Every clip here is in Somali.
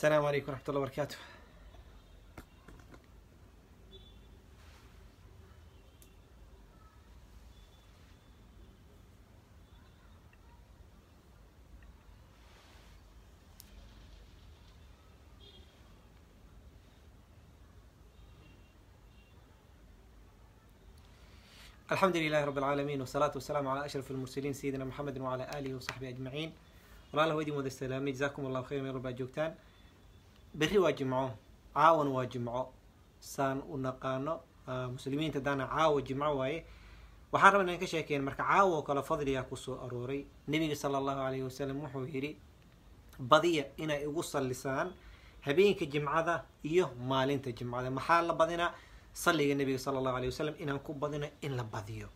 السلام عليكم ورحمة الله وبركاته. الحمد لله رب العالمين والصلاة والسلام على أشرف المرسلين سيدنا محمد وعلى آله وصحبه أجمعين walaal hawdii wada salaamay jazaakum allahu khayr meel walbaa joogtaan berri waa jimco caawan waa jimco. Saan u naqaano muslimiinta daana caawa jimco waaye waxaan rabaa inaan ka sheekeyn marka caawa oo kale fadligaa ku soo arooray. Nebiga sala allahu alayhi wasalam wuxuu yidhi badiya inay igu sallisaan habeenka jimcada iyo maalinta jimcada. Maxaa la badinaa salliga nebiga sala allahu alayh wasalam inaan ku badino in la badiyo.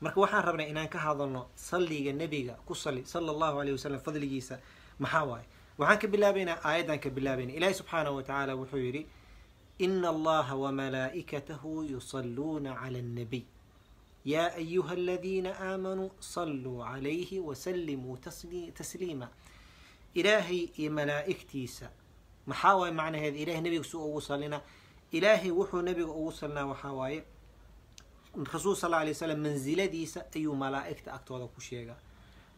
Marka waxaan rabnaa inaan ka hadalno salliga nebiga ku salli sala allahu alayh wasalam fadligiisa maxaa waaye waxaan ka bilaabaynaa aayaddan ka bilaabayna ilaahi subxaanahu watacaala wuxuu yidhi ina allaha wamalaa'ikatahu yusalluuna cala annabiy. Yaa ayuha aladiina aamanuu salluu calayhi wasallimuu tasliima. Ilaahay iyo malaa'igtiisa maxaa waaye macnaheeda ilahay nebiga su ugu sallina. Ilaahay wuxuu nebiga ugu sallinaa waxaa waaye rasuul sal alay slam mansiladiisa ayuu malaa'igta agtooda ku sheegaa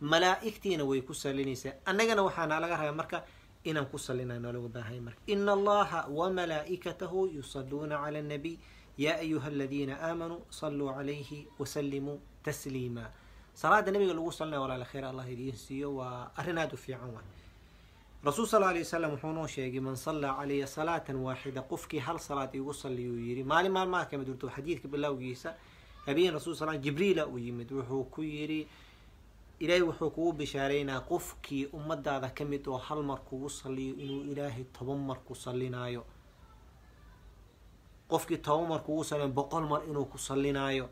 malaa'igtiina way ku sallinaysaa annagana waxaana laga rabaa marka inaan ku sallinaa noolaga baahanya marka. Ina allaha wamalaa'ikatahu yusalluuna cala annabiy yaa ayuha aladiina aamanuu salluu calayhi wasallimuu tasliima. Salaada nabiga lagu sallinaya walaala khayr allah idiin siiyo waa arrin aada u fiican waay. Rasuul sal alay wasalam wuxuu noo sheegay man sallaa calaya salaatan waaxida qofkii hal salaad igu salliyuu yidhi. Maalin maalmaha ka mid urto xadiidka bilowgiisa habeen rasul sal jibriila u yimid wuxuu ku yidhi ilaahay wuxuu kugu bishaareynaa qofkii ummadaada ka mid oo hal mar kugu salliyo inuu ilaahay toban mar ku sallinaayo qofkii toban mar kugu salliyo boqol mar inuu ku sallinaayo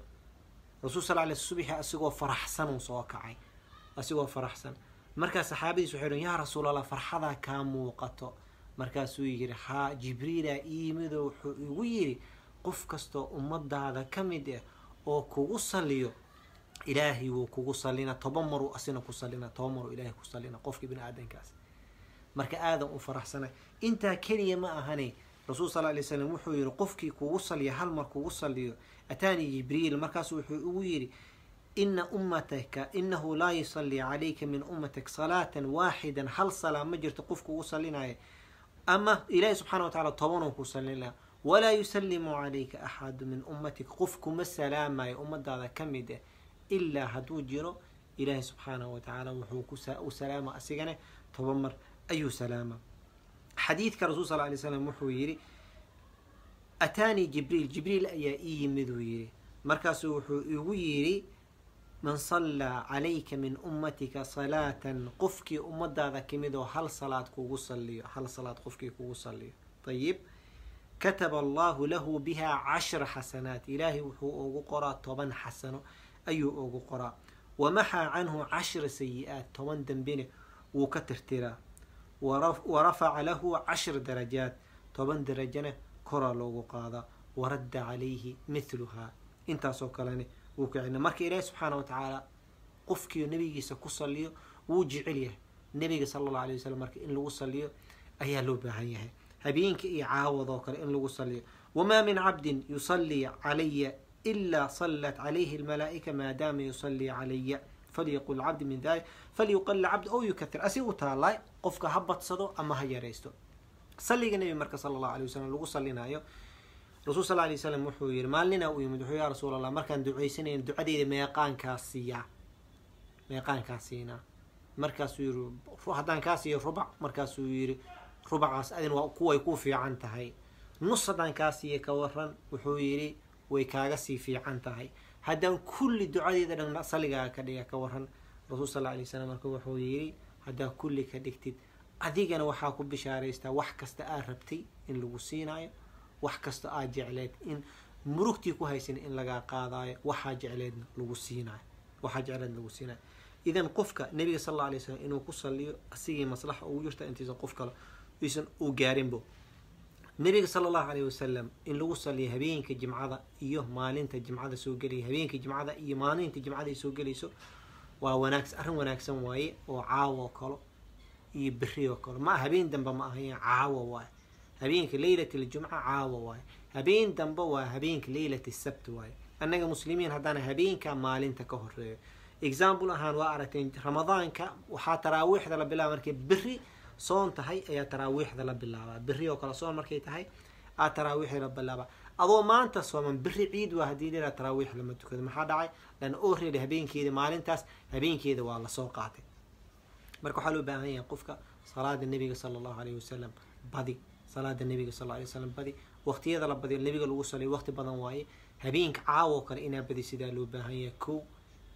rasuul sal alay subxi asigoo faraxsan uu soo kacay. Asigoo faraxsan. Markaas saxaabadiis waxay dhen yaa rasuul allah farxadaa kaa muuqato. Markaasuu yidhi haa jibriila iimidoo wuxuu igu yidhi qof kastoo ummadaada ka mid ah oo kugu salliyo ilaahay wuu kugu sallina toban maruu asina ku sallina toban maruu ilaahay ku sallina qofkii bini aadankaas marka aadan u faraxsana intaa keliya ma ahane rasuul sal alay slam wuxuu yidhi qofkii kugu salliya hal mar kugu salliyo ataanii jibriil markaasu wuxuu igu yidhi ina ummataka inahu laa yusalli calayka min ummatik salaatan waaxidan hal salaa ma jirto qof kugu sallinaya ama ilaahi subxana wa tacala tobanuu ku sallinaa walaa yusallimu calayka axadu min ummatik qof kuma salaamayo ummadaada ka mid ah ilaa hadduu jiro ilaahi subxaanahu wa tacaala wuxuu ku salaama asigane toban mar ayuu salaama. Xadiidka rasul sal alay slam wuxuu yidhi ataanii jibriil jibriil ayaa ii yimiduu yidhi. Markaasuu wuxuu igu yidhi man sallaa calayka min ummatika salaatan qofkii ummadaada ka mid oo hal salaad kugu salliyo hal salaad qofkii kugu salliyo. Ayib kataba allahu lahu biha cashra xasanaat. Ilaahay wuxuu ugu qoraa toban xasano ayuu ugu qoraa. Wamaxaa canhu cashra sayi-aat toban dembine wuu ka tirtiraa wa rafaca lahu cashra darajaat toban darajana koraa loogu qaadaa waradda calayhi mithluhaa intaasoo kalene wuu ka celina marka ilaahi subxaana wa tacaala qofkii nabigiisa ku salliyo wuu jecel yahay. Nabiga sala allahu alay wasalam marka in lagu salliyo ayaa loo baahan yahay. Habeenka iyo caawadoo kale in lagu salliyo. Wamaa min cabdin yusallii calaya ilaa sallat calayhi almalaa'ika maadaama yusallii calaya falyaqul cabdi min dalik falyuqalla cabd ow yukathir asigu taalaay qofka ha badsado ama ha yaraysto salliga nebi marka sala allahu alay wasalam lagu sallinaayo rasuul sal alay slam wuxuu yihi maalnina uu yimid wuxuu yaa rasuul allah markaan ducaysanayn ducadeyda meeqaankaa siiyaa meeqaankaa siinaa markaasuu yihi haddaan kaa siiyo rubac markaasuu yihi rubacaas adin waa kuway ku fiican tahay nus haddaan kaa siiya ka wuxuu yidhi way kaaga sii fiican tahay. Haddaan kulli ducadeeda dhan salligaaga ka dhiga ka waran rasuul sal alay slam marka wuxuu yidhi haddaa kulli ka dhigtid adigana waxaa ku bishaaraystaa wax kasta aad rabtay in lagu siinaayo wax kasta aad jecleed in murugtii ku haysan in lagaa qaadaayo waxaa jecleedna lagu siinaayo waxaa jecleed lagu siinaayo. Idan qofka nabiga sal alla alay slam inuu ku salliyo asigii maslaxa ugu jirta intiisan qof kale aysan u gaarinbo nabiga sala allahu alayh wasalam in lagu salliyo habeenka jimcada iyo maalinta jimcada soo gelaya habeenka jimcada iyo maalinta jimcada ay soo gelayso waa wanaagsan arrin wanaagsan waaye oo caawo kalo iyo beri oo kale ma habeen dambe ma ahayn caawa waay habeenka leylat aljumca caawa waay habeen dambe waa habeenka leylat sabt waay annaga muslimiin haddana habeenka maalinta ka horeeyo example ahaan waa aragteen ramadaanka waxaa taraawiixda la bilaaba markay beri soon tahay ayaa taraawiixda la bilaabaa. Beri oo kale soon markay tahay aa taraawiixda la bilaabaa. Adoo maanta sooman beri ciid waa haddii lilaa taraawiix lama tukado. Maxaa dhacay? Lan already habeenkeeda maalintaas habeenkeeda waa la soo qaatay. Marka waxaa loo baahan yahay qofka salaada nebiga sala allahu alayhi wasalam badi. Salaada nebiga sal alay wasalam badi. Waqtiyada la badiyo nebiga lagu saliyo waqti badan waaye. Habeenka caawo kale inaa badi sidaa loo baahan yahay. Kow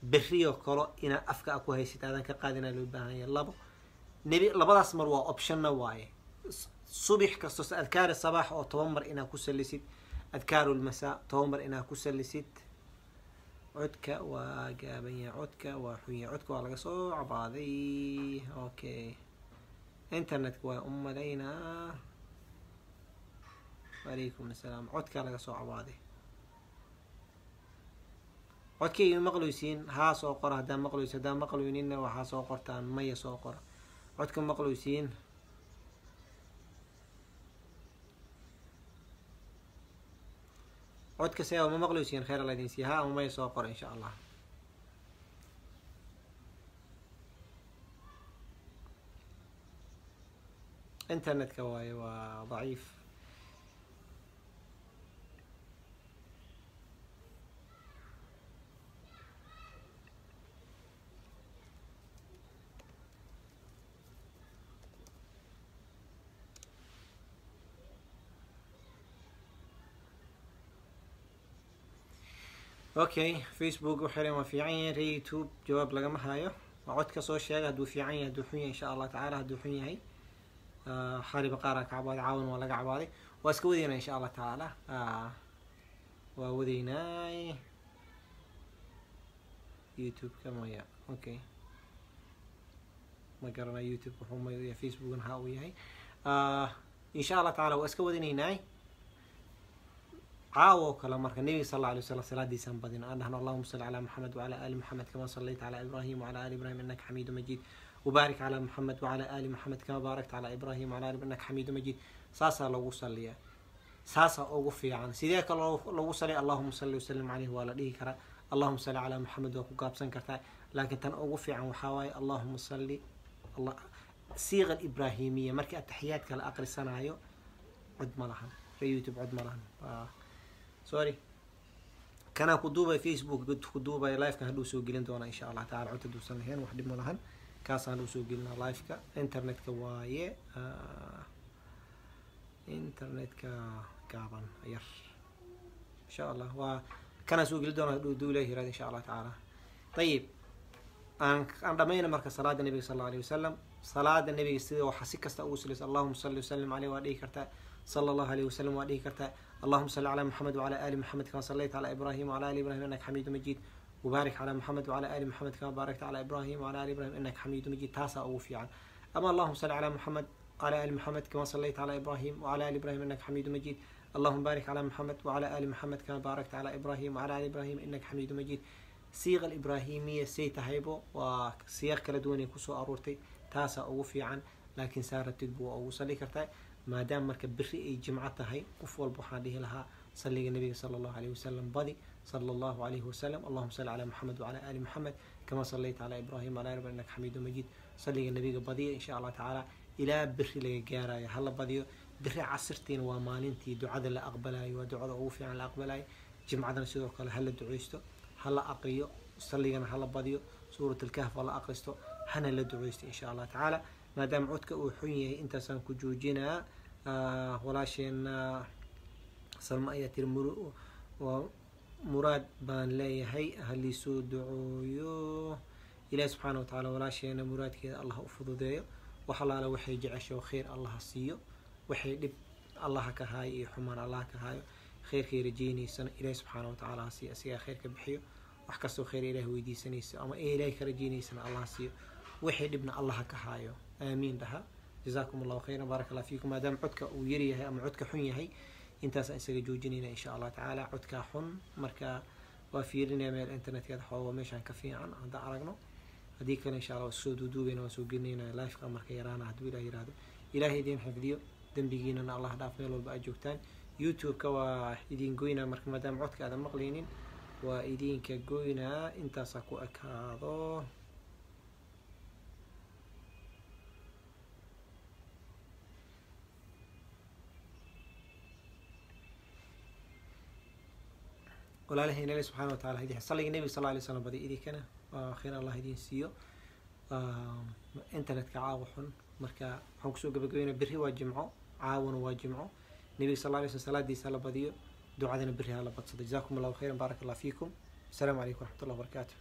beriyoo kalo inaa afka a ku haysid aadan ka qaadinaa loo baahan yahay. Labo nebi labadaas mar waa optionna waaye. Subix kasto adkaari sabaax oo toban mar inaa ku salisid. Adkaaru lmasaa toban mar inaa ku salisid. Codka waa gaaban yahay codka waa xun yahay codka waa laga soo cabaaday okay internetka waa u malaynaa wacalaykum assalaam codkaa laga soo cabaaday codkayga maqloysiin haa soo qora haddaan maqloys haddaan maqloynina waxaa soo qortaan maya soo qora codka maqloysiin codka se ma maqloysiin kheyr alla idin siiya ha ama maya soo qora insha allah internetka okay facebook uxiran waa fiican re youtube jawaab lagama hayo. Waa codka soo sheega hadduu fiican yahay hadduu xun yahay insha allah tacaala hadduu xun yahay. Xariba qaara ka cabaaday caawan waa laga cabaaday waa iska wadaynaa insha allah tacaala. Waa wadaynaay youtube-ka maya okay ma garanaa youtube wuxuu maya facebookna ha uu yahay. Insha allah tacaala waa iska wadinaynaay caawo kale marka nebiga sal alla alay waslam salaadiisaan badin. Aan dhahno allahuma salli calaa maxamed wacala ali maxamed kama sallayta calaa ibrahim wacala ali ibrahim innaka xamiidu majiid. Wbaarik calaa maxamed wacala ali maxamed kama baarakta calaa ibrahim wala ali innaka xamiidu majiid. Saasaa loogu saliyaa saasaa ugu fiican. Sidee kale loogu saliya allahuma salli wasalim caleyh waa la dhihi karaa. Allahuma salli calaa maxamed waa ku gaabsan kartaa. Laakiin tan ugu fiican waxaa waaye allahuma salli siiqa ibraahimiya. Markii ataxiyaadka la aqrisanayo cod ma lahan. Youtube cod ma lahan sorry kanaa ku duubay facebook ku duubay liveka hadhuu soo gelin doonaa insha allah tacala cod haduusan lahayn wax dhib ma lahan kaasaan hadhuu soo gelinaa liveka internetka waaye internetka gaaban yar insha allah waa kanaa soo geli doonaa hadhuu duu ilahi yirahda insha allah tacaala ayib aan aan dhamayna marka salaada nabiga sal alla alayh wasalam salaada nabiga sida waxaa si kasta ugu salaysa allahuma salli wasalim caleyh waa dhihi kartaa sala allahu alayh wasalam waa dhihi kartaa وعلى آل محمد كما صليت على إبراهيم وعلى آل إبراهيم إنك حميد مجيد. وبارك على محمد وعلى آل محمد كما باركت على إبراهيم وعلى آل إبراهيم إنك حميد مجيد. تاسع أو أما اللهم صل على محمد وعلى آل محمد كما صليت على إبراهيم وعلى آل إبراهيم إنك حميد مجيد. اللهم بارك على محمد وعلى آل محمد كما باركت على إبراهيم وعلى آل إبراهيم إنك حميد مجيد. صيغة الإبراهيمية سيتا هيبو وسياق كلا دوني كسو أرورتي. taasaa ugu fiican laakiin saaratidbu waa ugu sali kartaa maadaama marka biri ay jimco tahay qof walba waxaan dhihi lahaa saliga nabiga sal allahu aleyh wasalam badi sal allahu aleyhi wasalam allahuma salli calaa muxamed wacalaa aali muxamed kamaa salayta calaa ibrahim walaa rabbi innaka xamiidu majiid. Saliga nabiga badiya insha allah tacaala ilaa biri laga gaarayo hala badiyo biri casirtiina waa maalintii ducada la aqbalayo waa ducada ugu fiican la aqbalayo jimcadana sidoo kale hala duceysto hala aqriyo saligana hala badiyo suurat alkahf hala aqristo hana la duceysto insha allah tacaala maadaama codka uu xun yahay intaasaan ku joojinaa. Ah, walaasheena salma ayaa tiri muraad baan leeyahay haliisoo ducooyo. Ilaahi subxaana wa tacala walaasheena muraadkeeda allah u fududeeyo. Waxalaala waxay jeceshoo kheyr allaha siiyo. Waxay dhib allaha ka haayo iyo xumaan allaha ka haayo. Kheyrkay rajeynaysana ilaahi subxaana wa tacala ha asigaa kheyr ka bixiyo. Wax kastoo kheyr ilahi weydiisanayso ama ilahi ka rajeynaysana allah siiyo waxay dhibna allaha ka haayo. Aamiin dhaha. Jazaakum allahu khayran. Baaraka allah fiikum. Maadaama codka uu yaryahay ama codka xun yahay intaasaan isaga joojinayna insha allah tacaala. Codkaa xun marka waa fiirinaya meel internetkeeda xoogo meeshaan ka fiican haddaan aragno. Haddii kale insha allah waa soo duuduubayna waan soo gelinayna lifeka marka yaraana hadduu ilah yihahdo ilaahay idiin xifdiyo dembigiinana allah dhaaf meel walba aad joogtaan. Youtube-ka waa idin goynaa marka maadaama codka aadan maqlaynin waa idinka goynaa. Intaasaa ku ekaado walaalahayna ile subxana wa tacala idin salliga nebiga sal alay slam badi idinkana waa khayr allah idin siiyo. Internetka caawa xun marka waxaan ku soo gabagabeynaa berri waa jimco caawana waa jimco. Nebiga sal alay slam salaadiisa la badiyo ducadana berri ha la badsado jazakum allahu khayran baarak allah fiikum asalaamu calaykum waraxmat ullah wabarakaatu